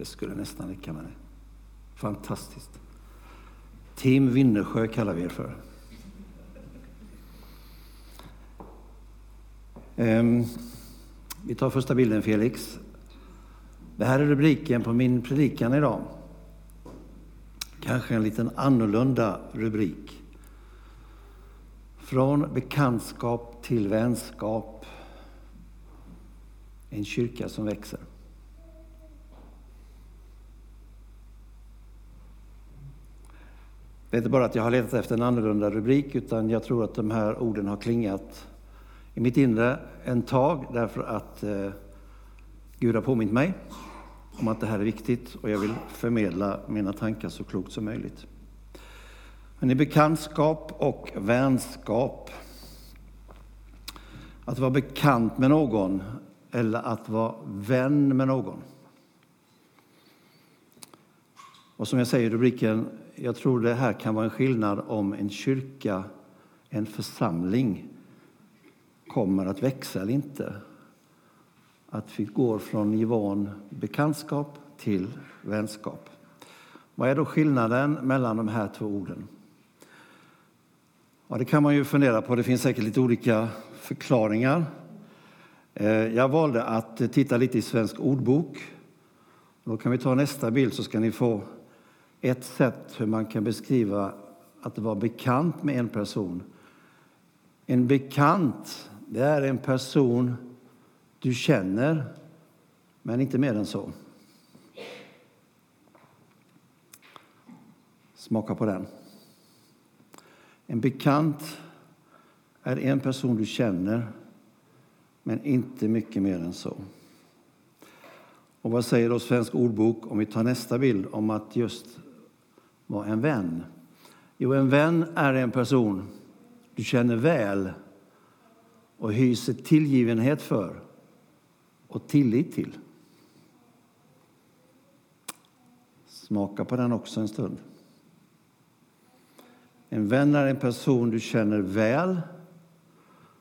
Det skulle nästan räcka med det. Fantastiskt. Team Winnersjö kallar vi er för. Um, vi tar första bilden, Felix. Det här är rubriken på min predikan idag. Kanske en liten annorlunda rubrik. Från bekantskap till vänskap. En kyrka som växer. Det är inte bara att jag har letat efter en annorlunda rubrik, utan jag tror att de här orden har klingat i mitt inre en tag, därför att eh, Gud har påmint mig om att det här är viktigt och jag vill förmedla mina tankar så klokt som möjligt. Men i bekantskap och vänskap. Att vara bekant med någon eller att vara vän med någon. Och som jag säger i rubriken, jag tror det här kan vara en skillnad om en kyrka, en församling kommer att växa eller inte. Att vi går från nivån bekantskap till vänskap. Vad är då skillnaden mellan de här två orden? Ja, det kan man ju fundera på. Det finns säkert lite olika förklaringar. Eh, jag valde att titta lite i Svensk ordbok. Då kan vi ta nästa bild så ska ni få ett sätt hur man kan beskriva att vara bekant med en person. En bekant, det är en person du känner, men inte mer än så. Smaka på den. En bekant är en person du känner, men inte mycket mer än så. Och vad säger då Svensk ordbok om vi tar nästa bild om att just vara en vän? Jo, en vän är en person du känner väl och hyser tillgivenhet för och tillit till. Smaka på den också en stund. En vän är en person du känner väl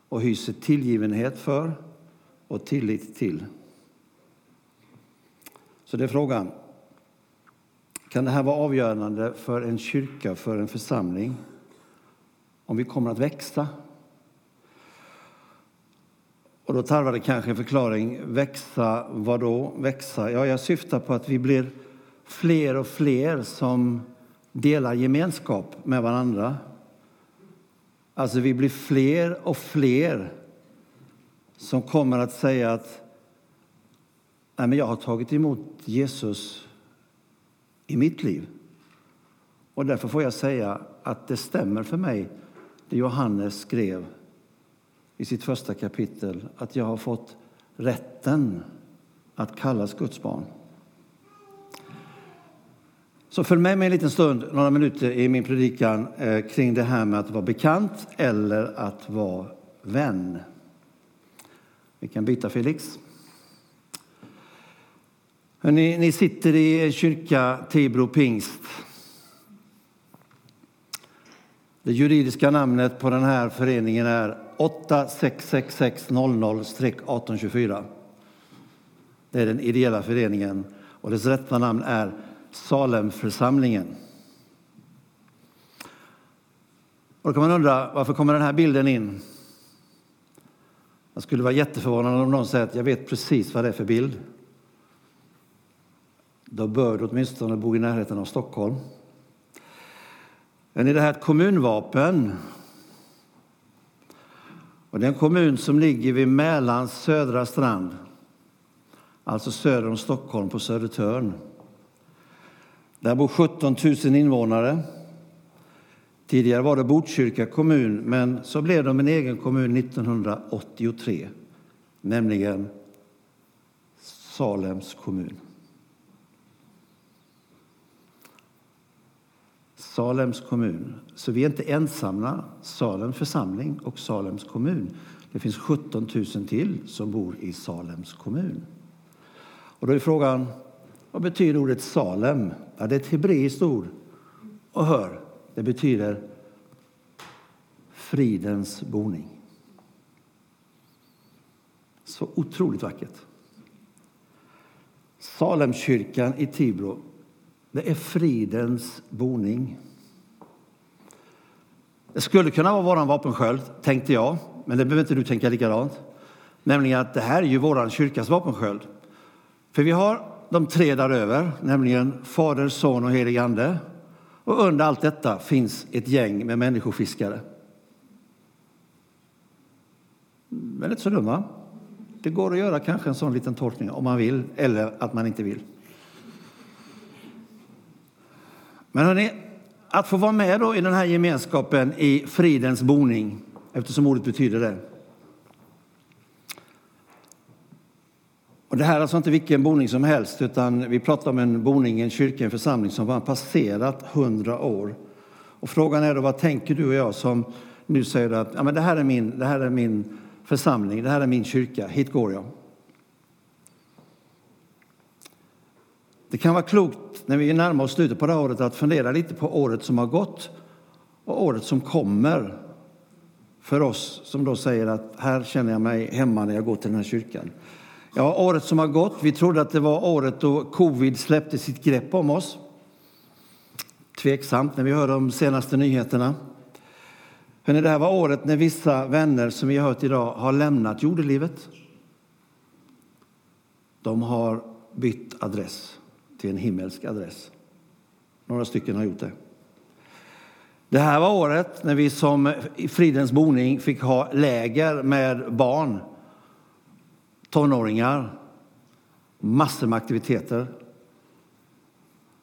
och hyser tillgivenhet för och tillit till. Så det är frågan. Kan det här vara avgörande för en kyrka, för en församling? Om vi kommer att växa? Och då tarvar det kanske en förklaring. Växa, vad då? Växa? Ja, jag syftar på att vi blir fler och fler som delar gemenskap med varandra. Alltså, vi blir fler och fler som kommer att säga att Nej, men jag har tagit emot Jesus i mitt liv. Och därför får jag säga att det stämmer för mig, det Johannes skrev i sitt första kapitel, att jag har fått rätten att kallas Guds barn. Så följ med mig en liten stund, några minuter i min predikan eh, kring det här med att vara bekant eller att vara vän. Vi kan byta Felix. Hörrni, ni sitter i en kyrka, Tibro pingst. Det juridiska namnet på den här föreningen är 866600-1824. Det är den ideella föreningen och dess rätta namn är Salemförsamlingen. Och då kan man undra varför kommer den här bilden in? Jag skulle vara jätteförvånad om någon säger att jag vet precis vad det är för bild. Då bör du åtminstone bo i närheten av Stockholm. Men är det här ett kommunvapen? Och det är en kommun som ligger vid Mälarns södra strand, alltså söder om Stockholm på Södertörn. Där bor 17 000 invånare. Tidigare var det Botkyrka kommun, men så blev de en egen kommun 1983, nämligen Salems kommun. Salems kommun. Så vi är inte ensamma, Salems församling och Salems kommun. Det finns 17 000 till som bor i Salems kommun. Och då är frågan, vad betyder ordet Salem? Ja, det är ett hebreiskt ord. Och hör, det betyder fridens boning. Så otroligt vackert. Salemkyrkan i Tibro, det är fridens boning. Det skulle kunna vara våran vapensköld, tänkte jag, men det behöver inte du tänka likadant. Nämligen att det här är ju våran kyrkas vapensköld. För vi har de tre där över, nämligen Fader, Son och helig Ande. Och under allt detta finns ett gäng med människofiskare. Men inte så dumma. Det går att göra kanske en sån liten tolkning om man vill, eller att man inte vill. Men hörni, att få vara med då i den här gemenskapen i fridens boning, eftersom ordet betyder det. Och det här är alltså inte vilken boning som helst, utan vi pratar om en boning, en kyrka, en församling som har passerat hundra år. Och frågan är då, vad tänker du och jag som nu säger att ja, men det, här är min, det här är min församling, det här är min kyrka, hit går jag. Det kan vara klokt när vi närmar oss slutet på det här året att fundera lite på året som har gått och året som kommer för oss som då säger att här känner jag mig hemma när jag går till den här kyrkan. Ja, året som har gått, vi trodde att det var året då covid släppte sitt grepp om oss. Tveksamt när vi hör de senaste nyheterna. Men det här var året när vissa vänner som vi har hört idag har lämnat jordelivet. De har bytt adress till en himmelsk adress. Några stycken har gjort det. Det här var året när vi som Fridens boning fick ha läger med barn, tonåringar, massor med aktiviteter.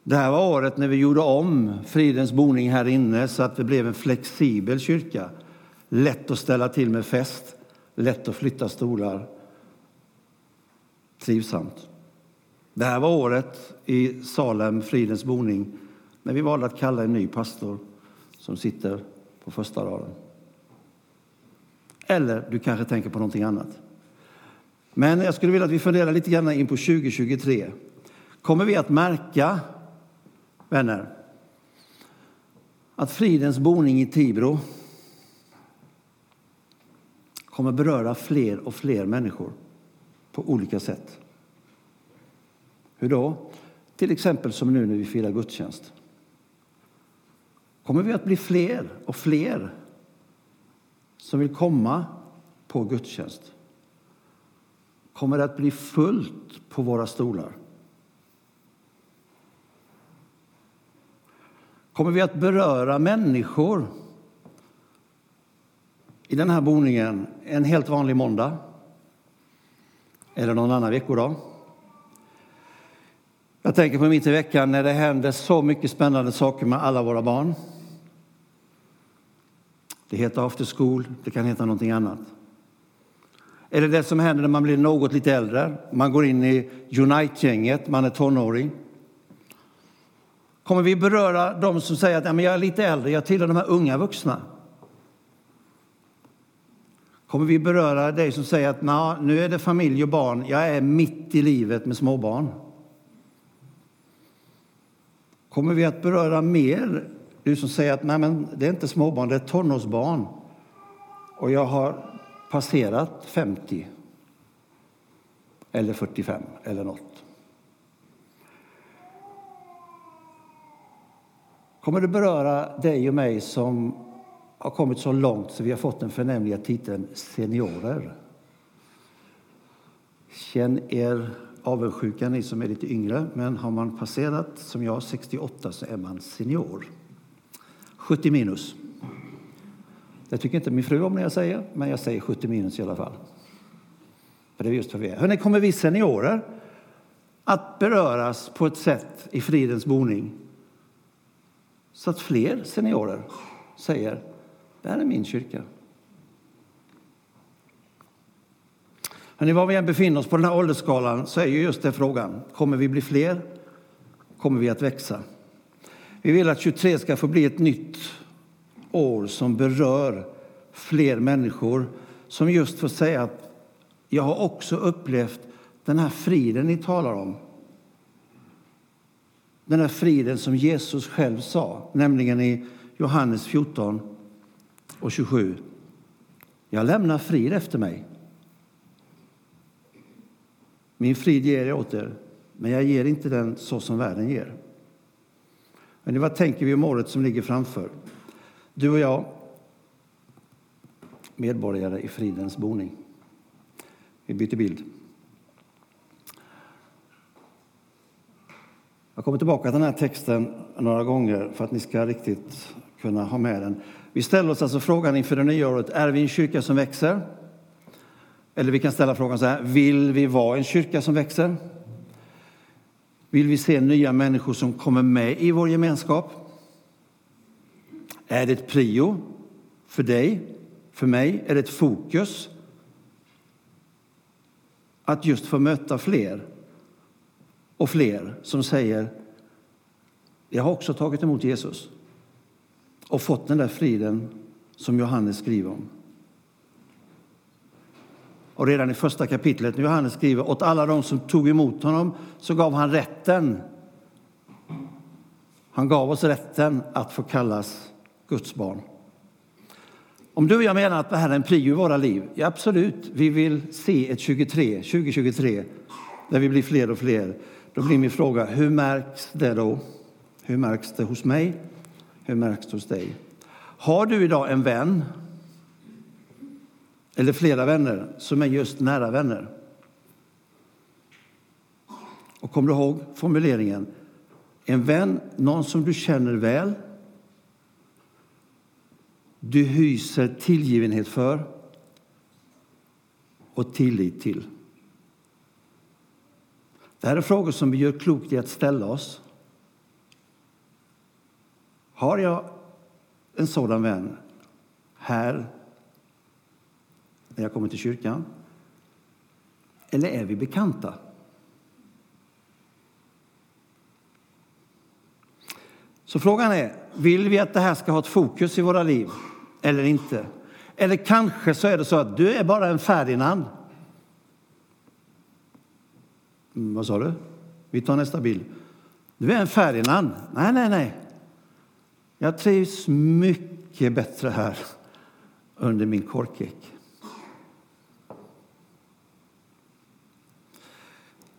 Det här var året när vi gjorde om Fridens boning här inne så att det blev en flexibel kyrka. Lätt att ställa till med fest, lätt att flytta stolar. Trivsamt. Det här var året i Salem, Fridens boning, när vi valde att kalla en ny pastor som sitter på första raden. Eller du kanske tänker på någonting annat. Men jag skulle vilja att vi funderar lite grann in på 2023. Kommer vi att märka vänner, att fridens boning i Tibro kommer beröra fler och fler människor på olika sätt. Hur då? Till exempel som nu när vi firar gudstjänst. Kommer vi att bli fler och fler som vill komma på gudstjänst? Kommer det att bli fullt på våra stolar? kommer vi att beröra människor i den här boningen en helt vanlig måndag eller någon annan veckodag. Jag tänker på mitt i veckan när det händer så mycket spännande saker med alla våra barn. Det heter after school, det kan heta någonting annat. Eller det som händer när man blir något lite äldre. Man går in i Unite-gänget, man är tonåring. Kommer vi beröra de som säger att ja, men jag är lite äldre, jag tillhör de här unga vuxna? Kommer vi beröra dig som säger att nu är det familj och barn, jag är mitt i livet med småbarn? Kommer vi att beröra mer du som säger att nej, men det är inte småbarn, det är tonårsbarn och jag har passerat 50 eller 45 eller något? kommer det beröra dig och mig som har kommit så långt så vi har fått den förnämliga titeln seniorer. Känn er avundsjuka, ni som är lite yngre, men har man passerat som jag, 68, så är man senior. 70 minus. Det tycker inte min fru om när jag säger, men jag säger 70 minus i alla fall. För det är just vad vi är. Hörrni, kommer vi seniorer att beröras på ett sätt i fridens boning så att fler seniorer säger det här är min kyrka. Men var vi än befinner oss på den här åldersskalan så är ju just det frågan. Kommer vi bli fler? Kommer vi att växa? Vi vill att 23 ska få bli ett nytt år som berör fler människor som just får säga att jag har också upplevt den här friden ni talar om. Den här friden som Jesus själv sa, nämligen i Johannes 14 och 27. Jag lämnar frid efter mig. Min frid ger jag åt er. men jag ger inte den så som världen ger. Men vad tänker vi om året som ligger framför? Du och jag, medborgare i fridens boning. Vi byter bild. Jag kommer tillbaka till den här texten några gånger för att ni ska riktigt kunna ha med den. Vi ställer oss alltså frågan inför det nya året, är vi en kyrka som växer? Eller vi kan ställa frågan så här, vill vi vara en kyrka som växer? Vill vi se nya människor som kommer med i vår gemenskap? Är det ett prio för dig, för mig? Är det ett fokus? Att just få möta fler och fler som säger jag har också tagit emot Jesus och fått den där friden som Johannes skriver om. Och redan i första kapitlet när Johannes skriver åt alla de som tog emot honom så gav han rätten. Han gav oss rätten att få kallas Guds barn. Om du och jag menar att det här är en prio i våra liv, ja absolut, vi vill se ett 23, 2023 där vi blir fler och fler. Då blir min fråga, hur märks det då? Hur märks det hos mig? Hur märks det hos dig? Har du idag en vän eller flera vänner som är just nära vänner? Och kommer du ihåg formuleringen? En vän, någon som du känner väl, du hyser tillgivenhet för och tillit till. Det här är frågor som vi gör klokt i att ställa oss. Har jag en sådan vän här när jag kommer till kyrkan? Eller är vi bekanta? Så frågan är, vill vi att det här ska ha ett fokus i våra liv eller inte? Eller kanske så är det så att du är bara en Ferdinand. Mm, vad sa du? Vi tar nästa bild. Du är en Ferdinand. Nej, nej, nej. Jag trivs mycket bättre här under min korkek.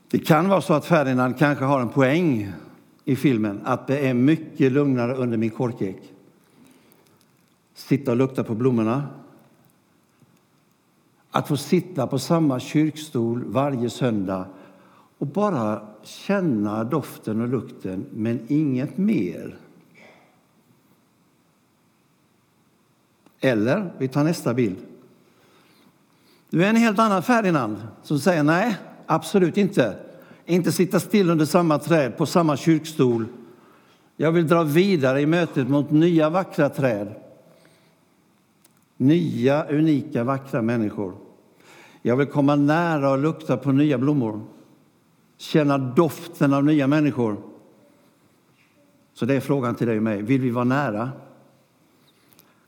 Det kan vara så att Ferdinand kanske har en poäng i filmen, att det är mycket lugnare under min korkek. Sitta och lukta på blommorna. Att få sitta på samma kyrkstol varje söndag och bara känna doften och lukten, men inget mer. Eller, vi tar nästa bild. Du är en helt annan Ferdinand som säger nej, absolut inte. Inte sitta still under samma träd på samma kyrkstol. Jag vill dra vidare i mötet mot nya vackra träd. Nya, unika, vackra människor. Jag vill komma nära och lukta på nya blommor. Känna doften av nya människor. Så det är frågan till dig och mig. Vill vi vara nära?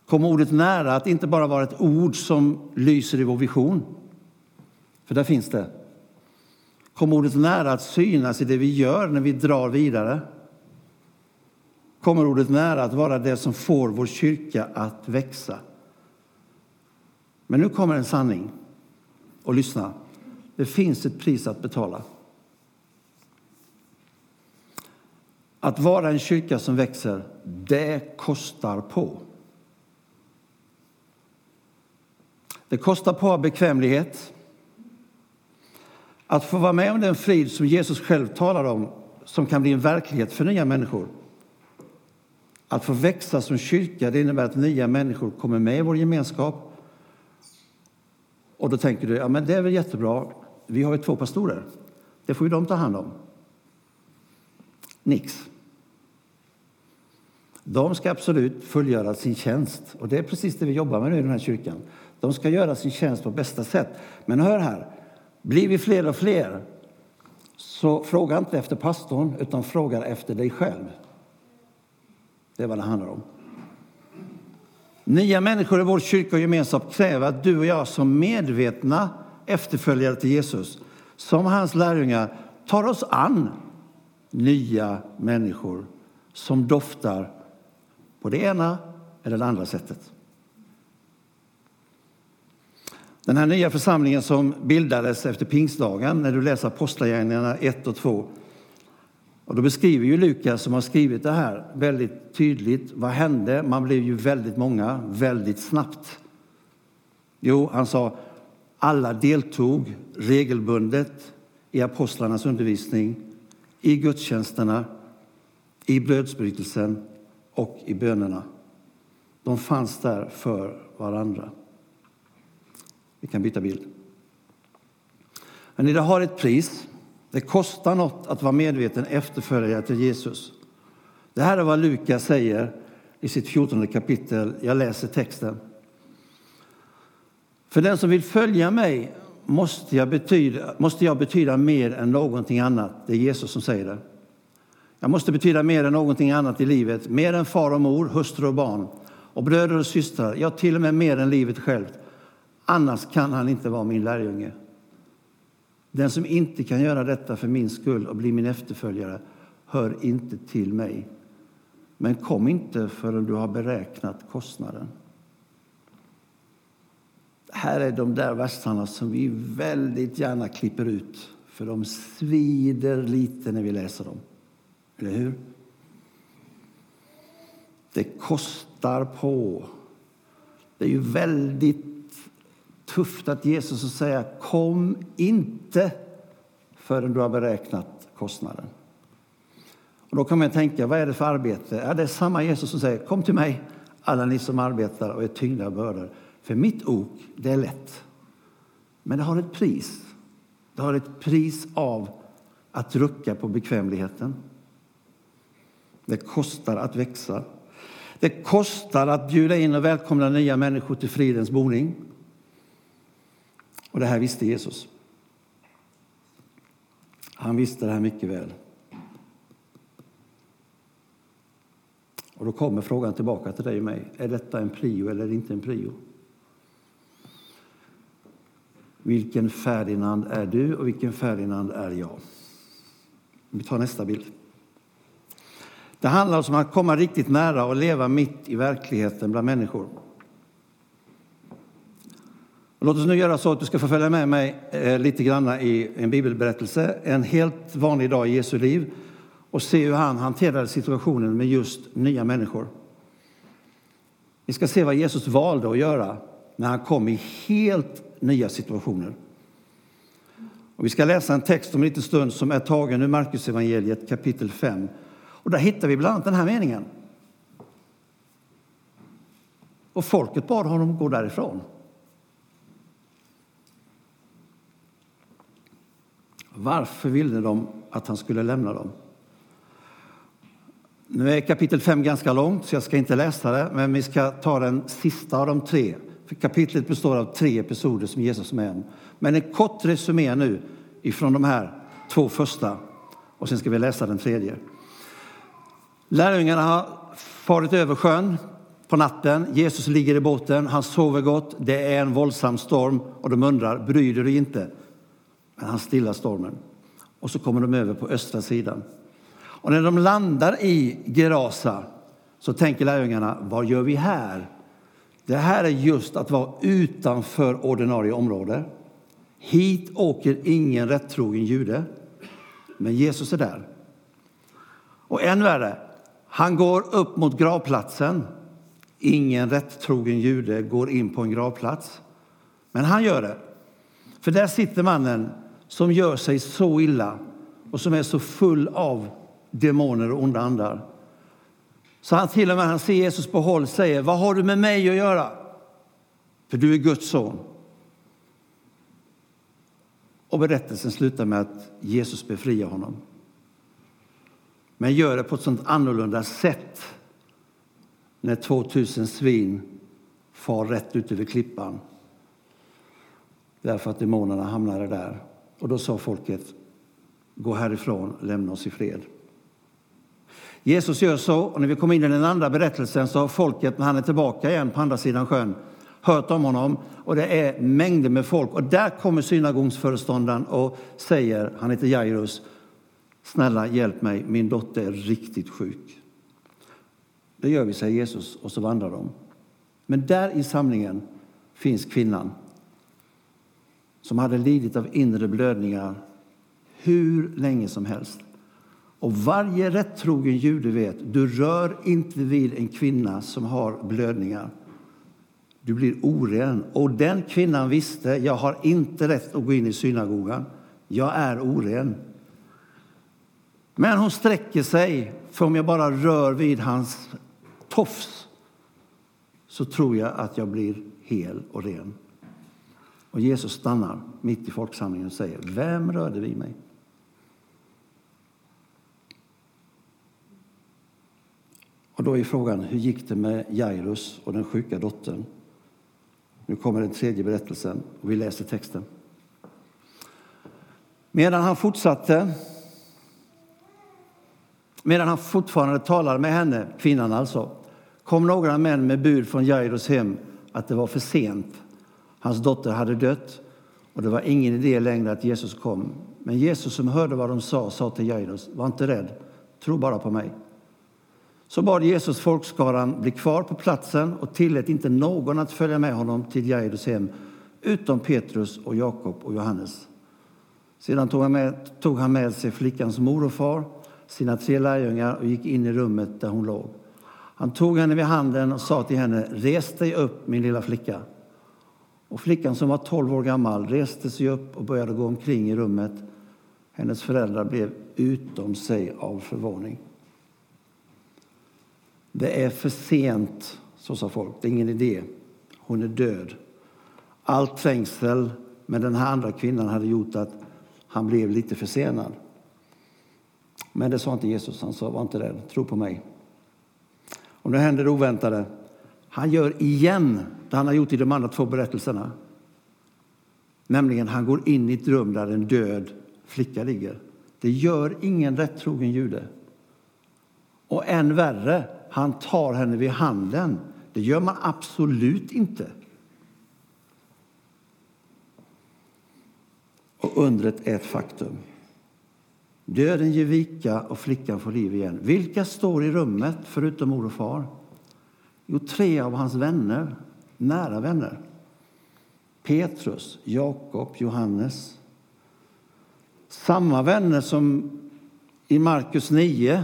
Kom ordet nära att inte bara vara ett ord som lyser i vår vision? För där finns det. Kommer ordet nära att synas i det vi gör när vi drar vidare? Kommer ordet nära att vara det som får vår kyrka att växa? Men nu kommer en sanning. Och lyssna, det finns ett pris att betala. Att vara en kyrka som växer, det kostar på. Det kostar på av bekvämlighet. Att få vara med om den frid som Jesus själv talar om, som kan bli en verklighet för nya människor. Att få växa som kyrka det innebär att nya människor kommer med i vår gemenskap. Och då tänker du, ja men det är väl jättebra, vi har ju två pastorer. Det får ju de ta hand om. Nix. De ska absolut fullgöra sin tjänst. Och det är precis det vi jobbar med nu i den här kyrkan. De ska göra sin tjänst på bästa sätt. Men hör här, blir vi fler och fler så fråga inte efter pastorn utan fråga efter dig själv. Det är vad det handlar om. Nya människor i vår kyrka och gemenskap kräver att du och jag som medvetna efterföljare till Jesus, som hans lärjungar, tar oss an nya människor som doftar på det ena eller det andra sättet. Den här nya församlingen som bildades efter pingstdagen, när du läser Apostlagärningarna 1 och 2, Och då beskriver ju Lukas, som har skrivit det här, väldigt tydligt. Vad hände? Man blev ju väldigt många, väldigt snabbt. Jo, han sa alla deltog regelbundet i apostlarnas undervisning, i gudstjänsterna, i brödsbrytelsen och i bönerna. De fanns där för varandra. Vi kan byta bild. Men det har ett pris. Det kostar något att vara medveten efterföljare till Jesus. Det här är vad Lukas säger i sitt 14 kapitel. Jag läser texten. För den som vill följa mig måste jag, betyda, måste jag betyda mer än någonting annat. Det är Jesus som säger det. Jag måste betyda mer än någonting annat i livet, mer än far och mor, hustru och barn och bröder och systrar, ja, till och med mer än livet självt. Annars kan han inte vara min lärjunge. Den som inte kan göra detta för min skull och bli min efterföljare hör inte till mig. Men kom inte förrän du har beräknat kostnaden. Här är de där verserna som vi väldigt gärna klipper ut för de svider lite när vi läser dem. Eller hur? Det kostar på. Det är ju väldigt tufft att Jesus säger kom inte förrän du har beräknat kostnaden. Och då kan man tänka, vad är det för arbete? Ja, det är samma Jesus som säger, kom till mig alla ni som arbetar och är tyngda av bördor. För mitt ok, det är lätt. Men det har ett pris. Det har ett pris av att rucka på bekvämligheten. Det kostar att växa. Det kostar att bjuda in och välkomna nya människor till fridens boning. Och det här visste Jesus. Han visste det här mycket väl. Och då kommer frågan tillbaka till dig och mig. Är detta en prio eller inte en prio? Vilken Ferdinand är du och vilken Ferdinand är jag? Vi tar nästa bild. Det handlar om att komma riktigt nära och leva mitt i verkligheten bland människor låt oss nu göra så att du ska få följa med mig eh, lite grann i en bibelberättelse, en helt vanlig dag i Jesu liv och se hur han hanterade situationen med just nya människor. Vi ska se vad Jesus valde att göra när han kom i helt nya situationer. Och vi ska läsa en text om en liten stund som är tagen ur Markus evangeliet kapitel 5. Och där hittar vi bland annat den här meningen. Och folket bad honom gå därifrån. Varför ville de att han skulle lämna dem? Nu är kapitel 5 ganska långt, så jag ska inte läsa det, men vi ska ta den sista av de tre. För kapitlet består av tre episoder som Jesus är med om. Men en kort resumé nu ifrån de här två första, och sen ska vi läsa den tredje. Lärjungarna har farit över sjön på natten. Jesus ligger i båten, han sover gott. Det är en våldsam storm och de undrar, bryr du dig inte? Men han stillar stormen. Och så kommer de över på östra sidan. Och när de landar i Gerasa så tänker lärjungarna, vad gör vi här? Det här är just att vara utanför ordinarie område. Hit åker ingen rättrogen jude, men Jesus är där. Och än värre, han går upp mot gravplatsen. Ingen rättrogen jude går in på en gravplats, men han gör det. För där sitter mannen som gör sig så illa och som är så full av demoner och onda andar. Så han till och med han ser Jesus på håll säger, vad har du med mig att göra? För du är Guds son. Och berättelsen slutar med att Jesus befriar honom. Men gör det på ett sådant annorlunda sätt när 2000 svin far rätt ut över klippan därför att demonerna hamnade där. Och då sa folket, gå härifrån, lämna oss i fred. Jesus gör så, och när vi kommer in i den andra berättelsen så har folket, när han är tillbaka igen på andra sidan sjön, hört om honom och det är mängder med folk. Och där kommer synagogonsföreståndaren och säger, han heter Jairus, snälla hjälp mig, min dotter är riktigt sjuk. Det gör vi, säger Jesus, och så vandrar de. Men där i samlingen finns kvinnan som hade lidit av inre blödningar hur länge som helst. Och varje rättrogen jude vet, du rör inte vid en kvinna som har blödningar. Du blir oren. Och den kvinnan visste, jag har inte rätt att gå in i synagogan. Jag är oren. Men hon sträcker sig, för om jag bara rör vid hans tofs så tror jag att jag blir hel och ren. Och Jesus stannar mitt i folksamlingen och säger, vem rörde vid mig? Och då är frågan, hur gick det med Jairus och den sjuka dottern? Nu kommer den tredje berättelsen och vi läser texten. Medan han fortsatte, medan han fortfarande talade med henne, kvinnan alltså, kom några män med bud från Jairus hem att det var för sent. Hans dotter hade dött och det var ingen idé längre att Jesus kom. Men Jesus som hörde vad de sa, sa till Jairus, var inte rädd, tro bara på mig. Så bad Jesus folkskaran bli kvar på platsen och tillät inte någon att följa med honom till Jairus hem utom Petrus och Jakob och Johannes. Sedan tog han, med, tog han med sig flickans mor och far, sina tre lärjungar och gick in i rummet där hon låg. Han tog henne vid handen och sa till henne, res dig upp min lilla flicka. Och flickan som var tolv år gammal reste sig upp och började gå omkring i rummet. Hennes föräldrar blev utom sig av förvåning. Det är för sent, så sa folk. Det är ingen idé. Hon är död. Allt trängsel med den här andra kvinnan hade gjort att han blev lite försenad. Men det sa inte Jesus. Han sa, var inte rädd, tro på mig. Och nu händer det oväntade. Han gör igen det han har gjort i de andra två berättelserna. Nämligen, han går in i ett rum där en död flicka ligger. Det gör ingen rättrogen jude. Och än värre, han tar henne vid handen. Det gör man absolut inte. Och undret är ett faktum. Döden ger vika och flickan får liv igen. Vilka står i rummet förutom mor och far? Jo, tre av hans vänner, nära vänner. Petrus, Jakob, Johannes. Samma vänner som i Markus 9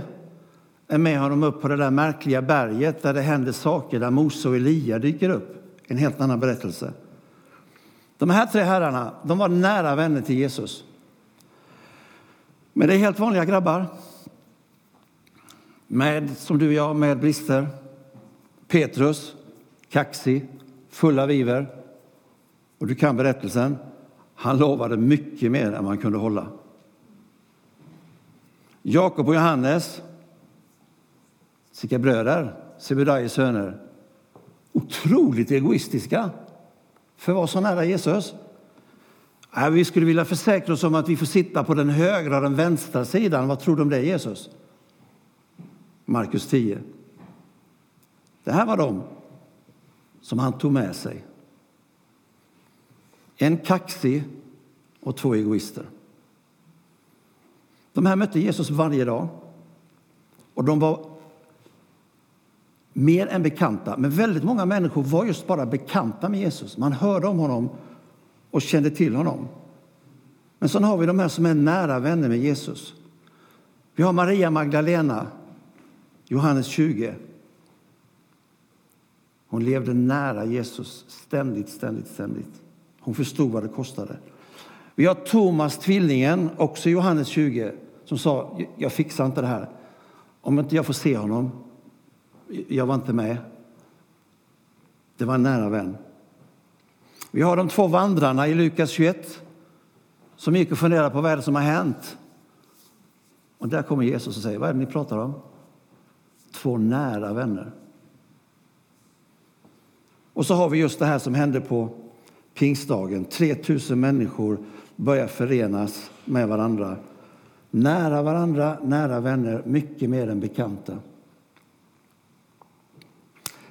är med honom upp på det där märkliga berget där det händer saker, där Mose och Elia dyker upp. En helt annan berättelse. De här tre herrarna de var nära vänner till Jesus. Men det är helt vanliga grabbar. Med, som du och jag, med brister. Petrus, kaxig, full av iver. Och du kan berättelsen. Han lovade mycket mer än man kunde hålla. Jakob och Johannes, sina bröder, Sebedaios söner, otroligt egoistiska för att vara så nära Jesus. Vi skulle vilja försäkra oss om att vi får sitta på den högra och den vänstra sidan. Vad tror du om det, Jesus? Markus 10. Det här var de som han tog med sig. En kaxig och två egoister. De här mötte Jesus varje dag. Och de var mer än bekanta. Men väldigt många människor var just bara bekanta med Jesus. Man hörde om honom och kände till honom. Men så har vi de här som är nära vänner med Jesus. Vi har Maria Magdalena, Johannes 20. Hon levde nära Jesus ständigt, ständigt, ständigt. Hon förstod vad det kostade. Vi har Thomas, tvillingen, också Johannes 20, som sa jag fixar inte det här. Om inte jag får se honom, jag var inte med. Det var en nära vän. Vi har de två vandrarna i Lukas 21 som gick och funderade på vad är det som har hänt. Och där kommer Jesus och säger, vad är det ni pratar om? Två nära vänner. Och så har vi just det här som hände på pingstdagen. 3000 människor börjar förenas med varandra. Nära varandra, nära vänner, mycket mer än bekanta.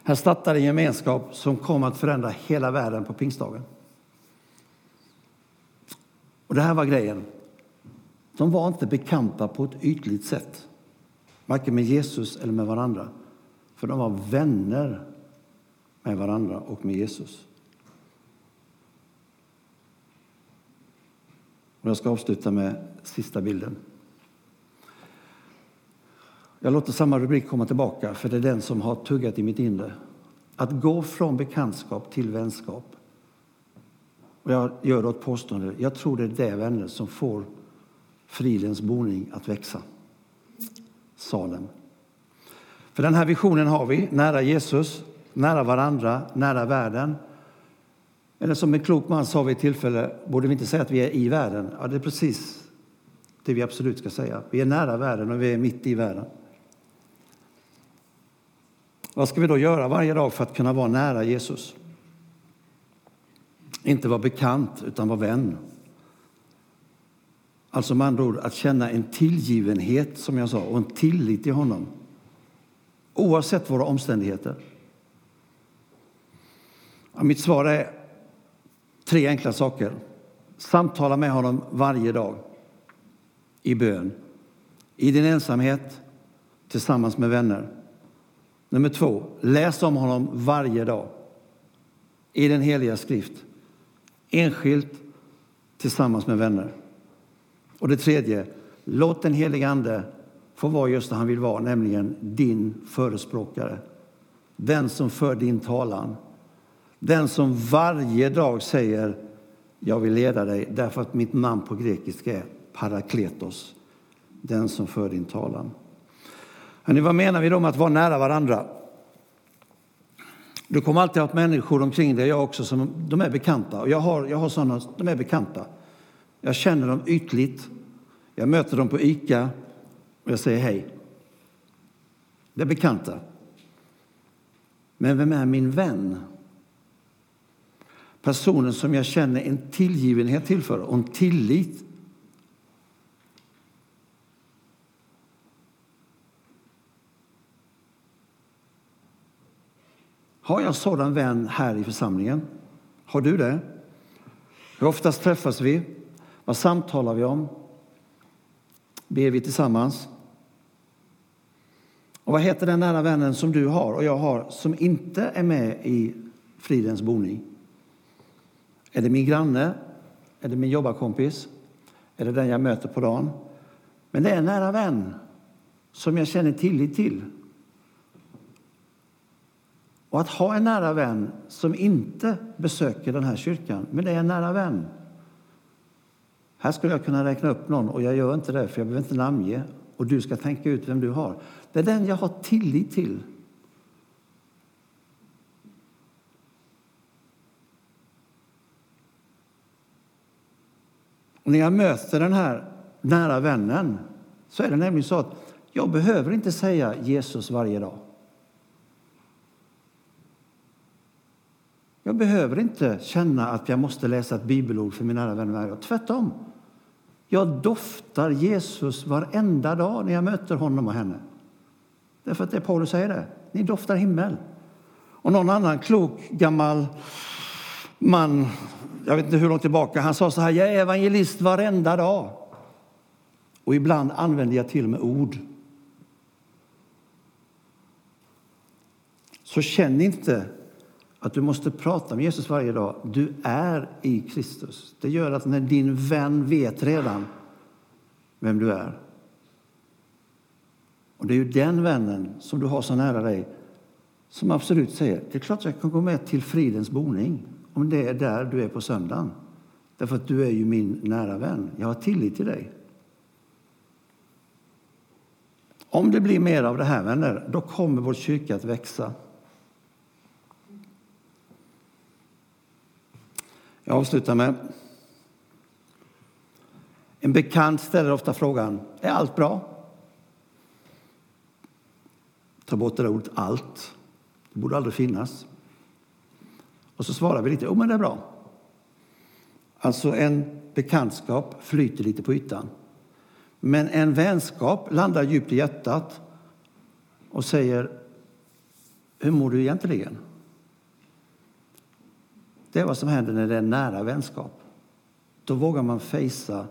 Här startade en gemenskap som kom att förändra hela världen på pingstdagen. Och det här var grejen. De var inte bekanta på ett ytligt sätt, varken med Jesus eller med varandra. För de var vänner med varandra och med Jesus. Och jag ska avsluta med sista bilden. Jag låter samma rubrik komma tillbaka, för det är den som har tuggat i mitt inre. Att gå från bekantskap till vänskap. Och jag gör då ett påstående. Jag tror det är det, vänner, som får fridens boning att växa. Salem. För den här visionen har vi, nära Jesus, nära varandra, nära världen. Eller som en klok man sa vid ett tillfälle, borde vi inte säga att vi är i världen? Ja, det är precis det vi absolut ska säga. Vi är nära världen och vi är mitt i världen. Vad ska vi då göra varje dag för att kunna vara nära Jesus? Inte vara bekant, utan vara vän. Alltså med andra ord att känna en tillgivenhet, som jag sa, och en tillit till honom. Oavsett våra omständigheter. Ja, mitt svar är tre enkla saker. Samtala med honom varje dag i bön. I din ensamhet, tillsammans med vänner. Nummer två, läs om honom varje dag i den heliga skrift. Enskilt, tillsammans med vänner. Och det tredje, låt den helige Ande få vara just det han vill vara, nämligen din förespråkare. Den som för din talan. Den som varje dag säger jag vill leda dig därför att mitt namn på grekiska är parakletos, den som för din talan. Hörrni, vad menar vi då med att vara nära varandra? Du kommer alltid att ha människor omkring dig, jag också, som de är bekanta. Och jag har, jag har sådana, de är bekanta. Jag känner dem ytligt. Jag möter dem på ICA och jag säger hej. Det är bekanta. Men vem är min vän? Personen som jag känner en tillgivenhet till för och en tillit Har jag sådan vän här i församlingen? Har du det? Hur oftast träffas vi? Vad samtalar vi om? Ber vi tillsammans? Och vad heter den nära vännen som du har och jag har som inte är med i fridens boning? Är det min granne? Är det min jobbarkompis? Är det den jag möter på dagen? Men det är en nära vän som jag känner tillit till och att ha en nära vän som inte besöker den här kyrkan, men det är en nära vän. Här skulle jag kunna räkna upp någon, och jag gör inte det, för jag behöver inte namnge. Och du ska tänka ut vem du har. Det är den jag har tillit till. Och när jag möter den här nära vännen så är det nämligen så att jag behöver inte säga Jesus varje dag. Jag behöver inte känna att jag måste läsa ett bibelord för min nära vän varje dag. Tvärtom. Jag doftar Jesus varenda dag när jag möter honom och henne. Därför att det Paulus säger det. Ni doftar himmel. Och någon annan klok gammal man, jag vet inte hur långt tillbaka, han sa så här, jag är evangelist varenda dag. Och ibland använder jag till och med ord. Så känn inte att du måste prata med Jesus varje dag. Du är i Kristus. Det gör att när din vän vet redan vem du är. Och det är ju den vännen som du har så nära dig som absolut säger det är klart jag kan gå med till fridens boning om det är där du är på söndagen. Därför att du är ju min nära vän. Jag har tillit till dig. Om det blir mer av det här, vänner, då kommer vår kyrka att växa. Jag avslutar med en bekant ställer ofta frågan, är allt bra? Ta bort det där ordet allt. Det borde aldrig finnas. Och så svarar vi lite, jo men det är bra. Alltså en bekantskap flyter lite på ytan. Men en vänskap landar djupt i hjärtat och säger, hur mår du egentligen? Det är vad som händer när det är nära vänskap. Då vågar man fejsa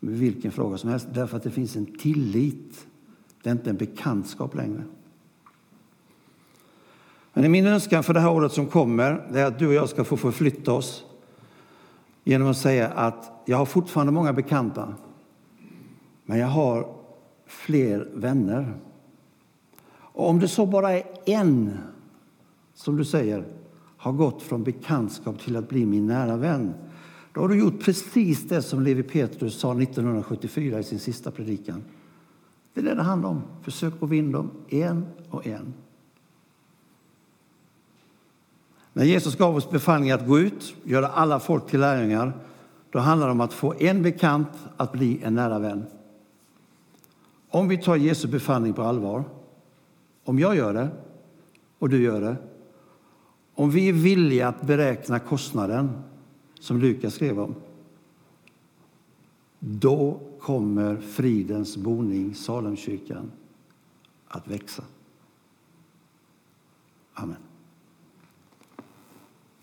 med vilken fråga som helst därför att det finns en tillit. Det är inte en bekantskap längre. Men min önskan för det här året som kommer är att du och jag ska få förflytta oss genom att säga att jag har fortfarande många bekanta, men jag har fler vänner. Och om det så bara är en, som du säger, har gått från bekantskap till att bli min nära vän, då har du gjort precis det som Levi Petrus sa 1974 i sin sista predikan. Det är det det handlar om. Försök att vinna dem en och en. När Jesus gav oss befallningen att gå ut, göra alla folk till lärjungar, då handlar det om att få en bekant att bli en nära vän. Om vi tar Jesu befallning på allvar, om jag gör det och du gör det, om vi är villiga att beräkna kostnaden som Lukas skrev om, då kommer fridens boning, Salemkyrkan, att växa. Amen.